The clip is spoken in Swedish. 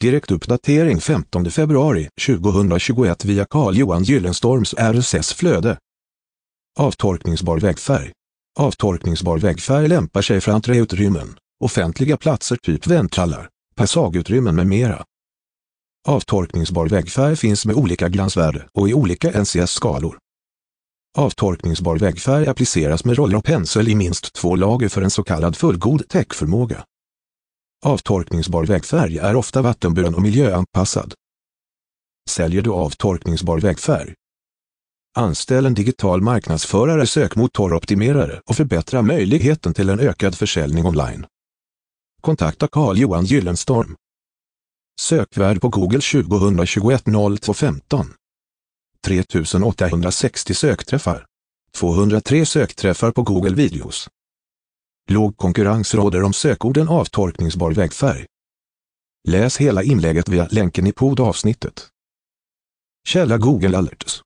Direktuppdatering 15 februari 2021 via Carl-Johan Gyllenstorms RSS-flöde. Avtorkningsbar väggfärg. Avtorkningsbar väggfärg lämpar sig för entréutrymmen, offentliga platser typ vänthallar, passagutrymmen med mera. Avtorkningsbar väggfärg finns med olika glansvärde och i olika NCS-skalor. Avtorkningsbar väggfärg appliceras med roller och pensel i minst två lager för en så kallad fullgod täckförmåga. Avtorkningsbar vägfärg är ofta vattenburen och miljöanpassad. Säljer du avtorkningsbar vägfärg? Anställ en digital marknadsförare, sökmotoroptimerare och förbättra möjligheten till en ökad försäljning online. Kontakta Carl-Johan Gyllenstorm. Sökvärd på Google 2021 0215. 3860 sökträffar. 203 sökträffar på Google Videos. Låg konkurrens råder om sökorden avtorkningsbar vägfärg. Läs hela inlägget via länken i poddavsnittet. Källa Google Alerts